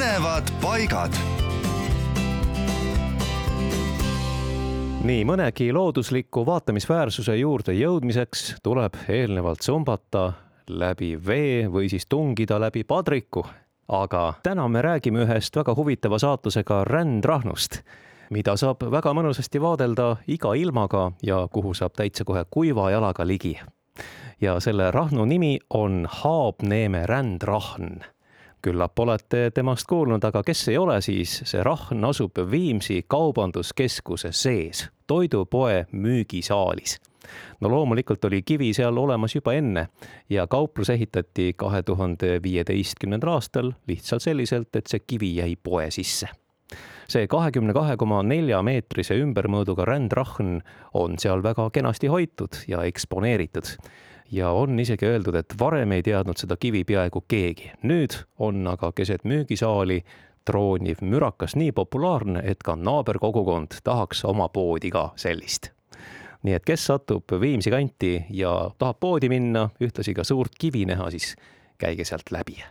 põnevad paigad. nii mõnegi loodusliku vaatamisväärsuse juurde jõudmiseks tuleb eelnevalt sumbata läbi vee või siis tungida läbi padriku. aga täna me räägime ühest väga huvitava saatusega rändrahnust, mida saab väga mõnusasti vaadelda iga ilmaga ja kuhu saab täitsa kohe kuiva jalaga ligi. ja selle rahnu nimi on Haabneeme rändrahn küllap olete temast kuulnud, aga kes ei ole, siis see rahn asub Viimsi kaubanduskeskuse sees, toidupoe müügisaalis. no loomulikult oli kivi seal olemas juba enne ja kauplus ehitati kahe tuhande viieteistkümnendal aastal lihtsalt selliselt, et see kivi jäi poe sisse see kahekümne kahe koma nelja meetrise ümbermõõduga rändrahn on seal väga kenasti hoitud ja eksponeeritud ja on isegi öeldud, et varem ei teadnud seda kivi peaaegu keegi. nüüd on aga keset müügisaali trooniv mürakas nii populaarne, et ka naaberkogukond tahaks oma poodi ka sellist. nii et kes satub Viimsi kanti ja tahab poodi minna, ühtlasi ka suurt kivi näha, siis käige sealt läbi.